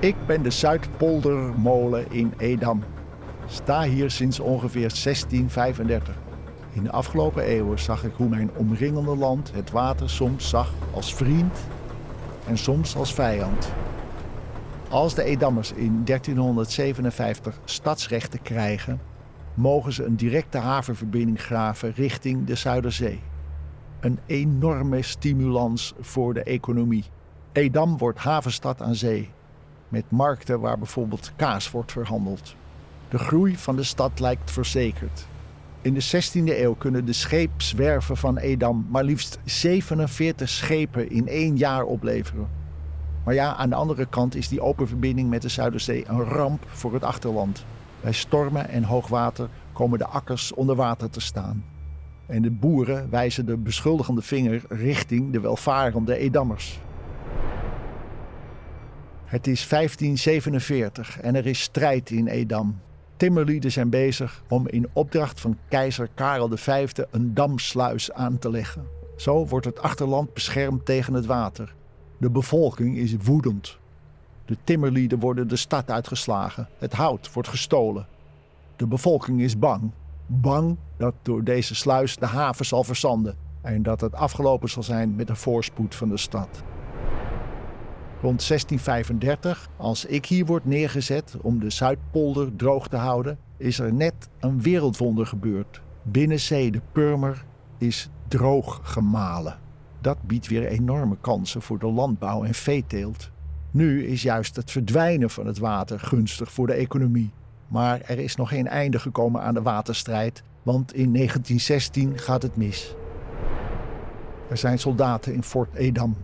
Ik ben de Zuidpoldermolen in Edam. Sta hier sinds ongeveer 1635. In de afgelopen eeuwen zag ik hoe mijn omringende land het water soms zag als vriend en soms als vijand. Als de Edammers in 1357 stadsrechten krijgen, mogen ze een directe havenverbinding graven richting de Zuiderzee. Een enorme stimulans voor de economie. Edam wordt havenstad aan zee, met markten waar bijvoorbeeld kaas wordt verhandeld. De groei van de stad lijkt verzekerd. In de 16e eeuw kunnen de scheepswerven van Edam maar liefst 47 schepen in één jaar opleveren. Maar ja, aan de andere kant is die open verbinding met de Zuiderzee een ramp voor het achterland. Bij stormen en hoogwater komen de akkers onder water te staan. En de boeren wijzen de beschuldigende vinger richting de welvarende Edammers. Het is 1547 en er is strijd in Edam. Timmerlieden zijn bezig om in opdracht van keizer Karel V een damsluis aan te leggen. Zo wordt het achterland beschermd tegen het water. De bevolking is woedend. De timmerlieden worden de stad uitgeslagen. Het hout wordt gestolen. De bevolking is bang. Bang dat door deze sluis de haven zal verzanden en dat het afgelopen zal zijn met de voorspoed van de stad. Rond 1635, als ik hier word neergezet om de Zuidpolder droog te houden, is er net een wereldwonder gebeurd. Binnenzee de Purmer is droog gemalen. Dat biedt weer enorme kansen voor de landbouw en veeteelt. Nu is juist het verdwijnen van het water gunstig voor de economie. Maar er is nog geen einde gekomen aan de waterstrijd, want in 1916 gaat het mis. Er zijn soldaten in Fort Edam.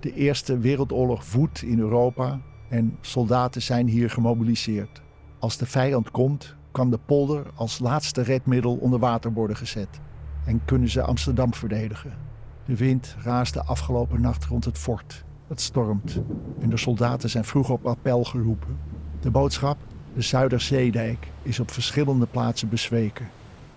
De Eerste Wereldoorlog woedt in Europa en soldaten zijn hier gemobiliseerd. Als de vijand komt, kan de polder als laatste redmiddel onder water worden gezet en kunnen ze Amsterdam verdedigen. De wind raasde afgelopen nacht rond het fort. Het stormt en de soldaten zijn vroeg op appel geroepen. De boodschap? De Zuiderzeedijk is op verschillende plaatsen bezweken.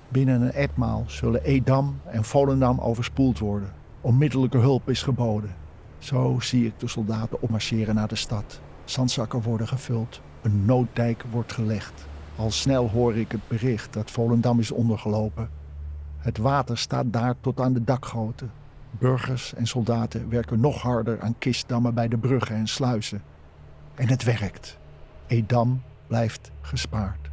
Binnen een etmaal zullen Edam en Volendam overspoeld worden. Onmiddellijke hulp is geboden. Zo zie ik de soldaten opmarcheren naar de stad. Zandzakken worden gevuld. Een nooddijk wordt gelegd. Al snel hoor ik het bericht dat Volendam is ondergelopen. Het water staat daar tot aan de dakgoten. Burgers en soldaten werken nog harder aan kistdammen bij de bruggen en sluizen. En het werkt. Edam blijft gespaard.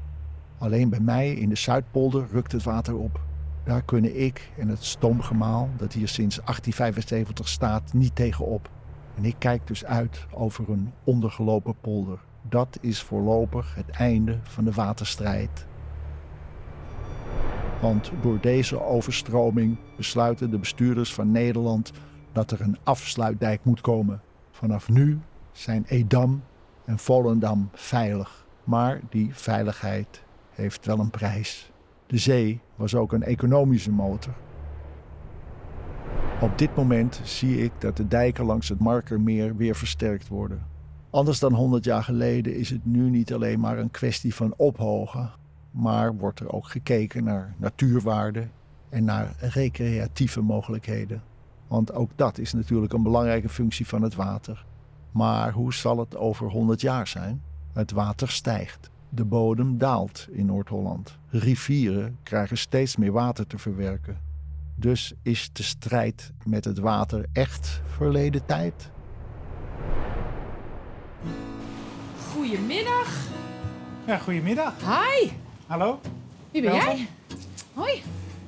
Alleen bij mij in de Zuidpolder rukt het water op. Daar kunnen ik en het stoomgemaal, dat hier sinds 1875 staat, niet tegenop. En ik kijk dus uit over een ondergelopen polder. Dat is voorlopig het einde van de waterstrijd. Want door deze overstroming besluiten de bestuurders van Nederland dat er een afsluitdijk moet komen. Vanaf nu zijn Edam en Volendam veilig. Maar die veiligheid heeft wel een prijs. De zee was ook een economische motor. Op dit moment zie ik dat de dijken langs het Markermeer weer versterkt worden. Anders dan 100 jaar geleden is het nu niet alleen maar een kwestie van ophogen, maar wordt er ook gekeken naar natuurwaarden en naar recreatieve mogelijkheden. Want ook dat is natuurlijk een belangrijke functie van het water. Maar hoe zal het over 100 jaar zijn? Het water stijgt. De bodem daalt in Noord-Holland. Rivieren krijgen steeds meer water te verwerken. Dus is de strijd met het water echt verleden tijd? Goedemiddag. Ja, goedemiddag. Hi. Hallo. Wie ben Welkom. jij? Hoi.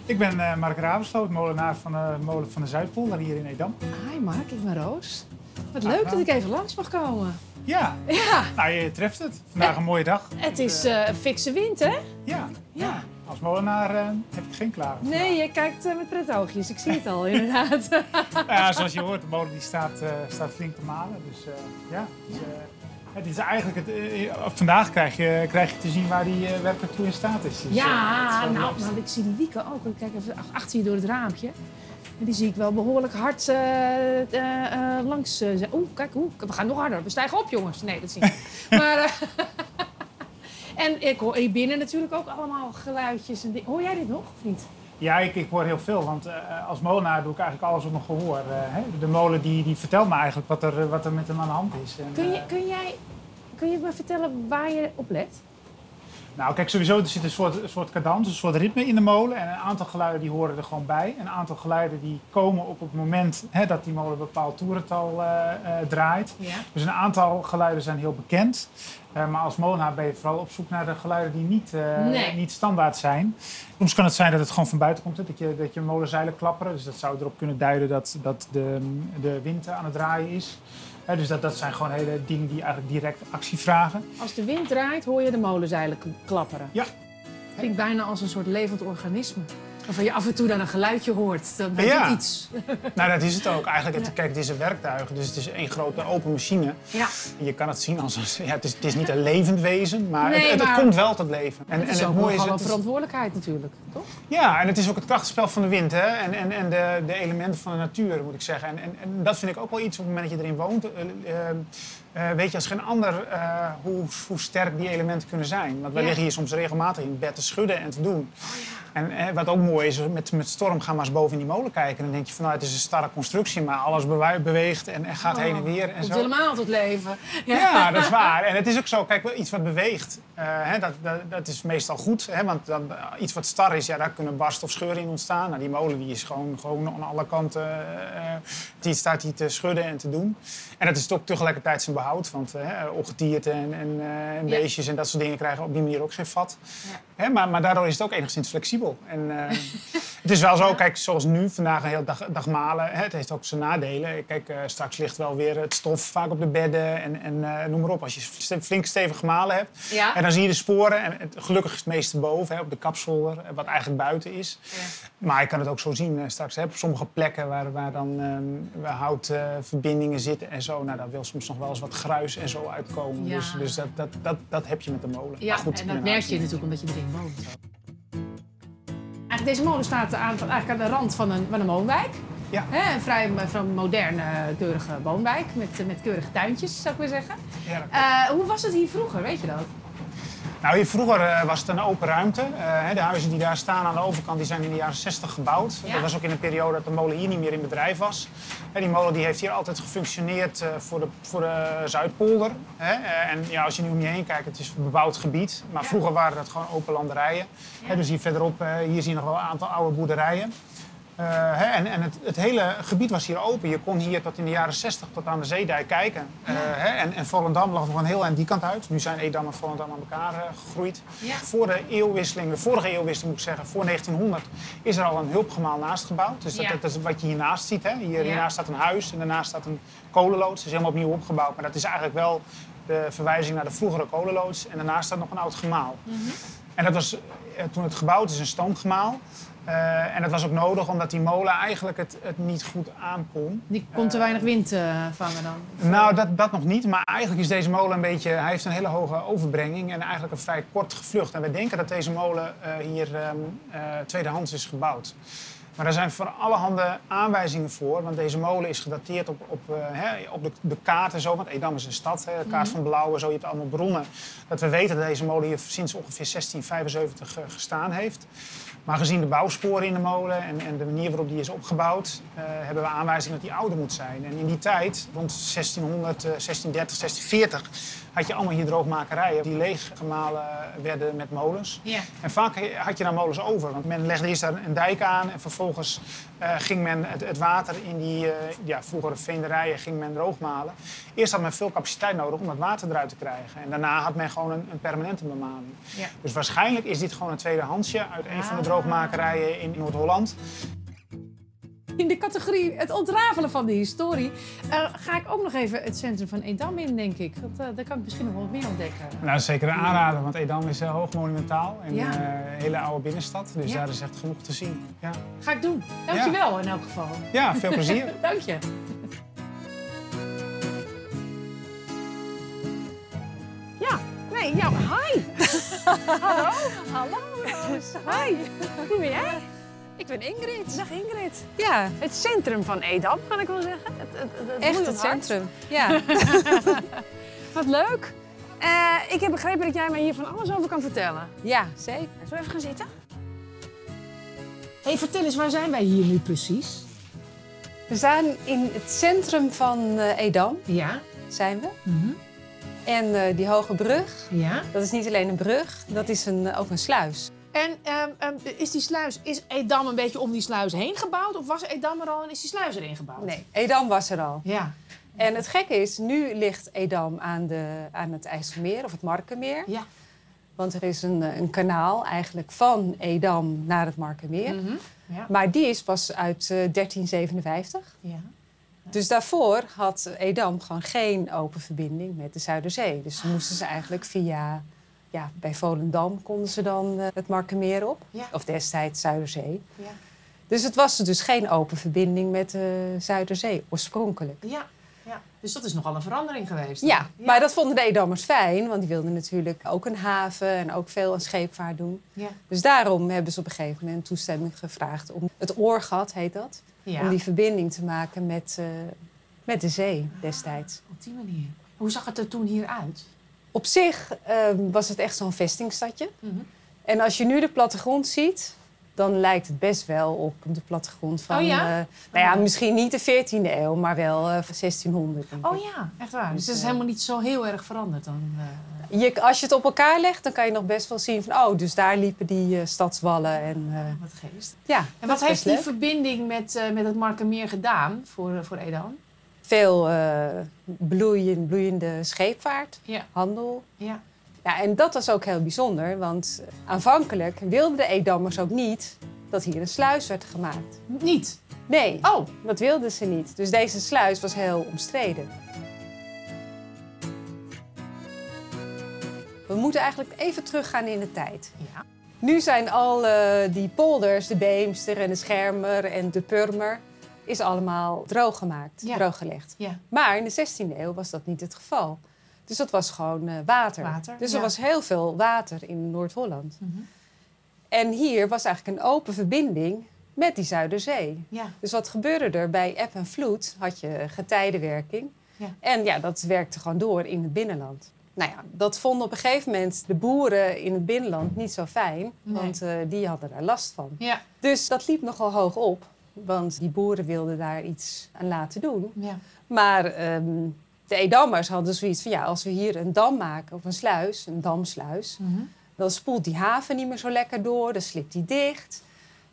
Ik ben eh, Mark Ravensloot, molenaar van de molen van de Zuidpolder hier in Edam. Hi Mark, ik ben Roos. Wat leuk dat ik even langs mag komen. Ja, Ja, nou je treft het. Vandaag een mooie dag. het is eh, een fikse wind, hè? Ja, Ja. als molenaar eh, heb ik geen klagen. Nee, je kijkt eh, met pret oogjes. Ik zie het al, inderdaad. Ja, zoals je hoort, de molen die staat, staat flink te malen. Dus ja, het is, eh, het is eigenlijk het, vandaag krijg je, krijg je te zien waar die werkelijk toe in staat is. Dus, ja, is nou, nou, ik zie die wieken ook. Ik kijk even ach- achter je door het raampje. En die zie ik wel behoorlijk hard eh, eh, eh, langs. eh, Oeh, kijk, oeh, we gaan nog harder. We stijgen op, jongens. Nee, dat zie ik niet. maar, en ik hoor hier binnen natuurlijk ook allemaal geluidjes. En hoor jij dit nog, of niet? Ja, ik, ik hoor heel veel, want eh, als molenaar doe ik eigenlijk alles op mijn gehoor. eh, hè. De molen die, die vertelt me eigenlijk wat er, wat er met hem aan de hand is. En, Kun, je, kun jij kun je me vertellen waar je op let? Nou, kijk, sowieso er zit een soort, een soort cadans, een soort ritme in de molen. En een aantal geluiden die horen er gewoon bij. Een aantal geluiden die komen op het moment hè, dat die molen een bepaald toerental eh, eh, draait. Ja. Dus een aantal geluiden zijn heel bekend. Eh, maar als molenaar ben je vooral op zoek naar de geluiden die niet, Nee. niet standaard zijn. Soms kan het zijn dat het gewoon van buiten komt, hè, dat je, dat je molenzeilen klapperen. Dus dat zou erop kunnen duiden dat, dat de, de wind aan het draaien is. Dus dat, dat zijn gewoon hele dingen die eigenlijk direct actie vragen. Als de wind draait, hoor je de molenzeilen klapperen. Ja. Klinkt bijna als een soort levend organisme. Waarvan je af en toe dan een geluidje hoort. Dan weet Ja. iets. Nou, dat is het ook. Eigenlijk, het, Ja. kijk, het is een werktuig, dus het is één grote open machine. Ja. Je kan het zien als een, ja, het, is, het is niet een levend wezen, maar, Nee, het, het, het maar- komt wel tot leven. En, Het is en ook is, een verantwoordelijkheid natuurlijk, toch? ja, en het is ook het krachtenspel van de wind hè? en, en, en de, de elementen van de natuur, moet ik zeggen. En, en, en dat vind ik ook wel iets op het moment dat je erin woont. eh, eh, eh, weet je als geen ander eh, hoe, hoe sterk die elementen kunnen zijn. Want wij Ja. liggen hier soms regelmatig in bed te schudden en te doen. En eh, wat ook mooi is, met, met storm gaan we eens boven in die molen kijken. En dan denk je van nou, het is een starre constructie, maar alles bewe- beweegt en, en gaat heen en weer. En zo. helemaal tot leven. Ja, dat is waar. En het is ook zo, kijk, iets wat beweegt, hè, dat, dat, dat is meestal goed. Hè, want dan, iets wat star is, ja, daar kunnen barst of scheuren in ontstaan. Nou, die molen die is gewoon, gewoon aan alle kanten, die staat hier te schudden en te doen. En dat is ook tegelijkertijd zijn behoud. Want eh ongedierte en, en, eh, Ja. beestjes en dat soort dingen krijgen op die manier ook geen vat. Ja. Hè, maar, maar daardoor is het ook enigszins flexibel. En, eh, het is wel zo, kijk, zoals nu, vandaag een hele dag, dag malen. Hè, het heeft ook zijn nadelen. Kijk, eh, straks ligt wel weer het stof vaak op de bedden en, en eh, noem maar op. Als je flink stevig gemalen hebt. Ja. En dan zie je de sporen. En het, gelukkig is het meeste boven, hè, op de kapzolder, eh, wat eigenlijk buiten is. Maar je kan het ook zo zien straks. Hè, op sommige plekken waar, waar dan waar houtverbindingen zitten en zo. Nou, daar wil soms nog wel eens wat gruis en zo uitkomen. Ja. Dus, dus dat, dat, dat, dat heb je met de molen. Ja, goed, en dat merk je natuurlijk omdat je erin woont. Deze molen staat aan, eigenlijk aan de rand van een, van een woonwijk. Ja. Een vrij, moderne, keurige woonwijk met, met keurige tuintjes, zou ik maar zeggen. Ja, Eh, hoe was het hier vroeger, weet je dat? Nou, hier vroeger eh, was het een open ruimte. Eh, de huizen die daar staan aan de overkant die zijn in de jaren 60 gebouwd. Ja. Dat was ook in een periode dat de molen hier niet meer in bedrijf was. Die molen die heeft hier altijd gefunctioneerd eh, voor, de, voor de Zuidpolder. En ja, als je nu om je heen kijkt, het is een bebouwd gebied. Maar Ja. vroeger waren dat gewoon open landerijen. Dus hier verderop, hier zie je nog wel een aantal oude boerderijen. Eh, hè, en en het, het hele gebied was hier open. Je kon hier tot in de jaren 60 tot aan de zeedijk kijken. Eh, hè, en, en Volendam lag nog een heel eind die kant uit. Nu zijn Edam en Volendam aan elkaar eh, gegroeid. Ja. Voor de eeuwwisseling, de vorige eeuwwisseling moet ik zeggen, voor 1900 is er al een hulpgemaal naast gebouwd. Dus dat, Ja. dat is wat je hiernaast ziet. Hè. Hier. Hiernaast staat een huis en daarnaast staat een kolenloods. Het is helemaal opnieuw opgebouwd. Maar dat is eigenlijk wel de verwijzing naar de vroegere kolenloods. En daarnaast staat nog een oud gemaal. Mhm. En dat was toen het gebouwd is een stoomgemaal. Eh, en dat was ook nodig omdat die molen eigenlijk het, het niet goed aankon. Die kon te weinig wind eh, vangen dan? Of, eh, Nou, dat, dat nog niet. Maar eigenlijk is deze molen een beetje... Hij heeft een hele hoge overbrenging en eigenlijk een vrij kort gevlucht. En we denken dat deze molen eh, hier ehm, eh, tweedehands is gebouwd. Maar daar zijn voor allerhande aanwijzingen voor. Want deze molen is gedateerd op, op, eh, hè, op de, de kaart en zo. Want Edam is een stad, hè, de kaart van Blauw en zo. Je hebt allemaal bronnen. Dat we weten dat deze molen hier sinds ongeveer 1675 eh, gestaan heeft. Maar gezien de bouwsporen in de molen en, en de manier waarop die is opgebouwd, eh, hebben we aanwijzingen dat die ouder moet zijn. En in die tijd, rond 1600, eh, 1630, 1640, had je allemaal hier droogmakerijen die leeggemalen werden met molens. Ja. En vaak had je daar molens over, want men legde eerst daar een dijk aan en vervolgens eh, ging men het, het water in die eh, ja, vroegere veenderijen ging men droogmalen. Eerst had men veel capaciteit nodig om het water eruit te krijgen. En daarna had men gewoon een, een permanente bemaling. Ja. Dus waarschijnlijk is dit gewoon een tweedehandsje uit een van de Ah. droogmakerijen in Noord-Holland. In de categorie het ontrafelen van de historie eh, ga ik ook nog even het centrum van Edam in, denk ik. Dat, eh, daar kan ik misschien nog wel wat meer ontdekken. Nou, dat is zeker een aanrader, want Edam is uh, hoog monumentaal en Ja. eh, een hele oude binnenstad. Dus Ja. daar is echt genoeg te zien. Ja, Ga ik doen. Dankjewel in elk geval. ja veel plezier. Dank je. Ja, nee, ja, hi. Hallo. Hallo, Hi. Wie ben jij? Ik ben Ingrid. Dag Ingrid. Ja, Het centrum van Edam, kan ik wel zeggen. Het, het, het, echt het hart. centrum. Ja. Wat leuk. Eh, ik heb begrepen dat jij mij hier van alles over kan vertellen. ja, zeker. Zullen we even gaan zitten? hey, vertel eens, waar zijn wij hier nu precies? We zijn in het centrum van eh, Edam, Ja. zijn we. En eh, die hoge brug, Ja. dat is niet alleen een brug, dat is een, ook een sluis. En ehm, ehm, is die sluis, is Edam een beetje om die sluis heen gebouwd? Of was Edam er al en is die sluis erin gebouwd? Nee, Edam was er al. Ja. En het gekke is, nu ligt Edam aan, de, aan het IJsselmeer of het Markenmeer. Ja. Want er is een, eh, een kanaal eigenlijk van Edam naar het Markenmeer. Mhm. Ja. Maar die is pas uit eh, 1357. ja. Dus daarvoor had Edam gewoon geen open verbinding met de Zuiderzee. Dus moesten ze eigenlijk via, ja, bij Volendam konden ze dan eh, het Markenmeer op. Ja. Of destijds Zuiderzee. Ja. Dus het was dus geen open verbinding met de Zuiderzee, oorspronkelijk. Ja. ja. Dus dat is nogal een verandering geweest. Ja, maar dat vonden de Edammers fijn, want die wilden natuurlijk ook een haven en ook veel aan scheepvaart doen. Ja. Dus daarom hebben ze op een gegeven moment toestemming gevraagd om het oorgat, heet dat, Ja. om die verbinding te maken met, eh, met de zee destijds. Op die manier. Hoe zag het er toen hier uit? Op zich ehm, was het echt zo'n vestingstadje. Mhm. En als je nu de plattegrond ziet, dan lijkt het best wel op de plattegrond van... Oh ja? eh, nou ja, misschien niet de 14e eeuw, maar wel eh, van 1600. denk ik. Oh ja, echt waar. Dus het is eh, helemaal niet zo heel erg veranderd dan. Je, als je het op elkaar legt, dan kan je nog best wel zien van... oh, dus daar liepen die stadswallen en... wat geest. ja, En wat heeft die leuk. verbinding met, met het Markermeer gedaan voor, voor Edam? Veel bloeien, bloeiende scheepvaart, Ja. handel. Ja. Ja, en dat was ook heel bijzonder, want aanvankelijk wilden de Edammers ook niet... dat hier een sluis werd gemaakt. Niet? Nee, Oh, dat wilden ze niet. Dus deze sluis was heel omstreden. We moeten eigenlijk even teruggaan in de tijd. ja. Nu zijn al eh, die polders, de Beemster en de Schermer en de Purmer, is allemaal droog gemaakt, Ja. drooggelegd. Ja. Maar in de 16e eeuw was dat niet het geval. Dus dat was gewoon eh, water. Water, Dus ja. er was heel veel water in Noord-Holland. Mhm. En hier was eigenlijk een open verbinding met die Zuiderzee. Dus wat gebeurde er? Bij eb en vloed had je getijdenwerking. En ja, dat werkte gewoon door in het binnenland. Nou ja, dat vonden op een gegeven moment de boeren in het binnenland niet zo fijn. Nee. Want eh, die hadden daar last van. Ja. Dus dat liep nogal hoog op. Want die boeren wilden daar iets aan laten doen. Ja. Maar ehm, de Edammers hadden zoiets van... ja, als we hier een dam maken of een sluis, een damsluis... Mhm. dan spoelt die haven niet meer zo lekker door, dan slipt die dicht.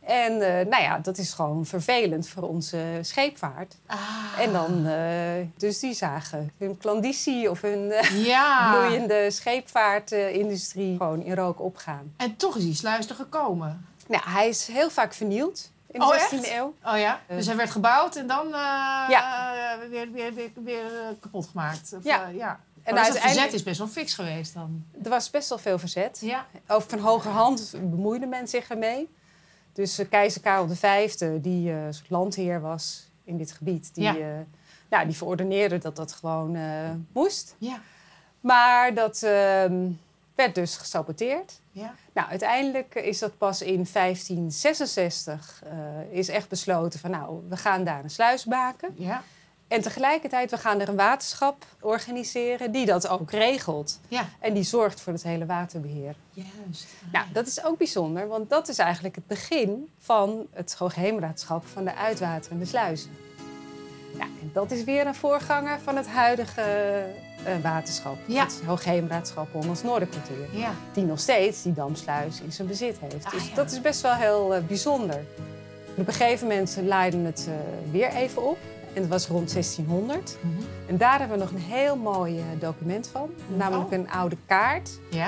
En eh, nou ja, dat is gewoon vervelend voor onze scheepvaart. Ah. En dan, eh, dus die zagen hun klandizie of hun eh, Ja. bloeiende scheepvaartindustrie gewoon in rook opgaan. En toch is die sluis er gekomen. Nou, hij is heel vaak vernield in de Oh, 16e echt? eeuw. Oh ja? Eh. Dus hij werd gebouwd en dan eh, Ja. eh, weer, weer, weer, weer kapot gemaakt. Of, Ja. ja. En dus het uiteindelijk- verzet is best wel fix geweest dan. Er was best wel veel verzet. Ja. Ook van hogerhand bemoeide men zich ermee. Dus keizer Karel V, die landheer was in dit gebied, die, Ja. nou, die verordeneerde dat dat gewoon moest. Ja. Maar dat ehm, werd dus gesaboteerd. Ja. Nou, uiteindelijk is dat pas in 1566 eh, is echt besloten van nou, we gaan daar een sluis maken. Ja. En tegelijkertijd, we gaan er een waterschap organiseren die dat ook regelt. Ja. En die zorgt voor het hele waterbeheer. Juist. Nou, dat is ook bijzonder, want dat is eigenlijk het begin van het Hoogheemraadschap van de uitwaterende sluizen. Ja, en dat is weer een voorganger van het huidige eh, waterschap. Ja. Het Hoogheemraadschap Hollands Noorderkwartier. Ja. Die nog steeds die damsluis in zijn bezit heeft. Ah, dus ja. dat is best wel heel eh, bijzonder. Op een gegeven moment laaide het eh, weer even op. En dat was rond 1600. Mhm. En daar hebben we nog een heel mooi document van. Namelijk Oh. een oude kaart Ja.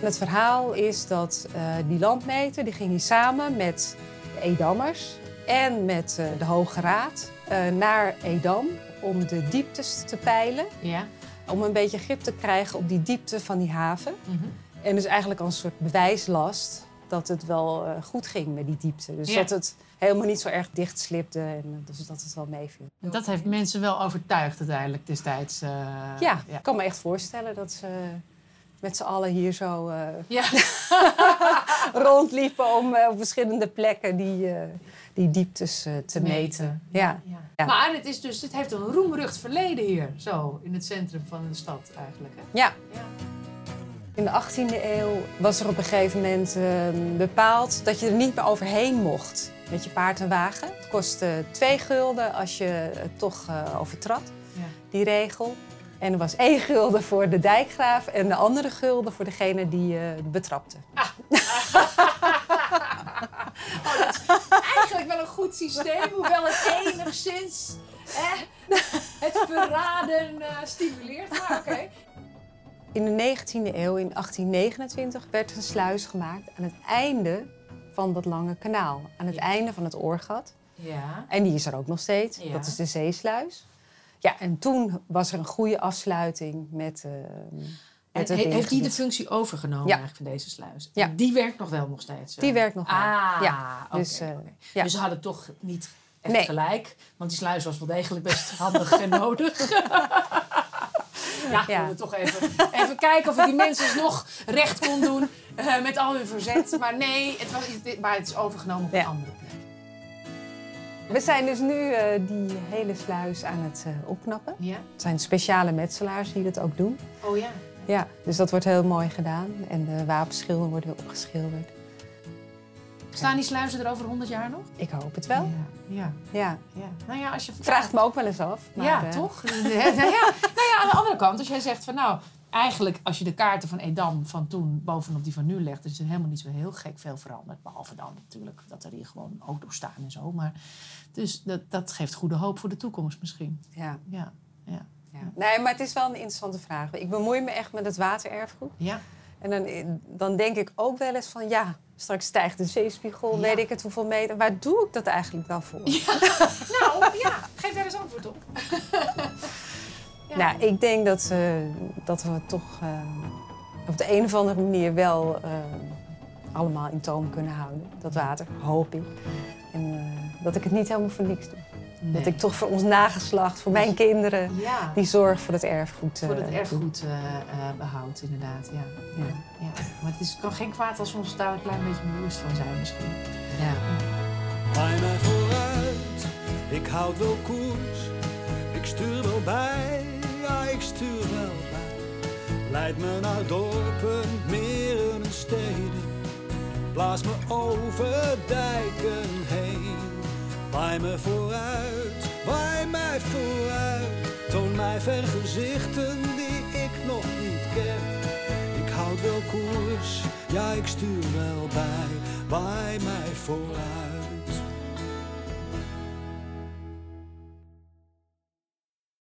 en het verhaal is dat die landmeter die ging hier samen met de Edammers en met de Hoge Raad eh, naar Edam om de dieptes te peilen. Ja. Om een beetje grip te krijgen op die diepte van die haven. Mhm. En dus eigenlijk als een soort bewijslast dat het wel eh, goed ging met die diepte. Dus Ja. dat het helemaal niet zo erg dicht slipte en dus dat het wel meeviel. En dat heeft mensen wel overtuigd uiteindelijk destijds. eh, Ja, ja. ik kan me echt voorstellen dat ze met z'n allen hier zo Ja. rondliepen om eh, op verschillende plekken die, eh, die dieptes eh, te, meten. meten. Ja. Ja. Maar het, is dus, het heeft een roemrucht verleden hier, zo in het centrum van de stad eigenlijk. Hè? ja. Ja. In de 18e eeuw was er op een gegeven moment eh, bepaald dat je er niet meer overheen mocht met je paard en wagen. Het kostte twee gulden als je het toch eh, overtrad, Ja. die regel. En er was één gulden voor de dijkgraaf en de andere gulden voor degene die eh betrapte. Eigenlijk wel een goed systeem, hoewel het enigszins hè, het verraden eh, stimuleert. Maar oké. In de 19e eeuw, in 1829, werd een sluis gemaakt aan het einde van dat lange kanaal. Aan het Ja. einde van het oorgat. Ja. En die is er ook nog steeds. Ja. Dat is de zeesluis. Ja, en toen was er een goede afsluiting met, eh met En heeft die de functie overgenomen Ja. eigenlijk van deze sluis? Ja. Die werkt nog wel nog steeds? Die werkt nog wel. Ah, Ja, oké, dus, eh, ja. Dus ze hadden toch niet echt Nee. gelijk. Want die sluis was wel degelijk best handig en nodig. ja, Ja. we moeten toch even, even kijken of we die mensen nog recht kon doen eh, met al hun verzet. Maar nee, het, was, maar het is overgenomen op een andere plek. We zijn dus nu eh, die hele sluis aan het eh, opknappen. Ja? Het zijn speciale metselaars die dat ook doen. Oh ja. Ja, dus dat wordt heel mooi gedaan. En de wapenschilden worden weer opgeschilderd. Staan die sluizen er over 100 jaar nog? Ik hoop het wel. Ja. ja. Ja. ja. Nou ja, als je Vraagt me ook wel eens af. Maar, ja, eh, toch? nou, ja. nou ja, aan de andere kant, als jij zegt van nou, eigenlijk als je de kaarten van Edam van toen bovenop die van nu legt, is er helemaal niet zo heel gek veel veranderd. Behalve dan natuurlijk dat er hier gewoon auto's staan en zo. Maar dus dat, dat geeft goede hoop voor de toekomst misschien. Ja, Ja, ja, ja. Nee, maar het is wel een interessante vraag. Ik bemoei me echt met het watererfgoed. ja. En dan, dan denk ik ook wel eens van ja, straks stijgt de zeespiegel, Ja. weet ik het hoeveel meter. Waar doe ik dat eigenlijk dan voor? Nou ja, geef daar eens antwoord op. ja. Nou, ik denk dat, eh, dat we toch eh, op de een of andere manier wel eh, allemaal in toom kunnen houden. Dat water, hoop ik. En eh, dat ik het niet helemaal voor niks doe. Dat Nee. ik toch voor ons nageslacht, voor mijn kinderen, ja. die zorg voor het erfgoed. voor het eh, erfgoed eh, eh, behoudt, inderdaad. Ja. Ja. Ja. Maar het is, kan geen kwaad als we ons daar een klein beetje bewust van zijn misschien. Ja. Mij vooruit, ik houd wel koers. Ik stuur wel bij, ja ik stuur wel bij. Leid me naar dorpen, meren en steden. Blaas me over dijken heen. Waai me vooruit, waai mij vooruit. Toon mij vergezichten die ik nog niet ken. Ik houd wel koers, ja ik stuur wel bij. Waai mij vooruit.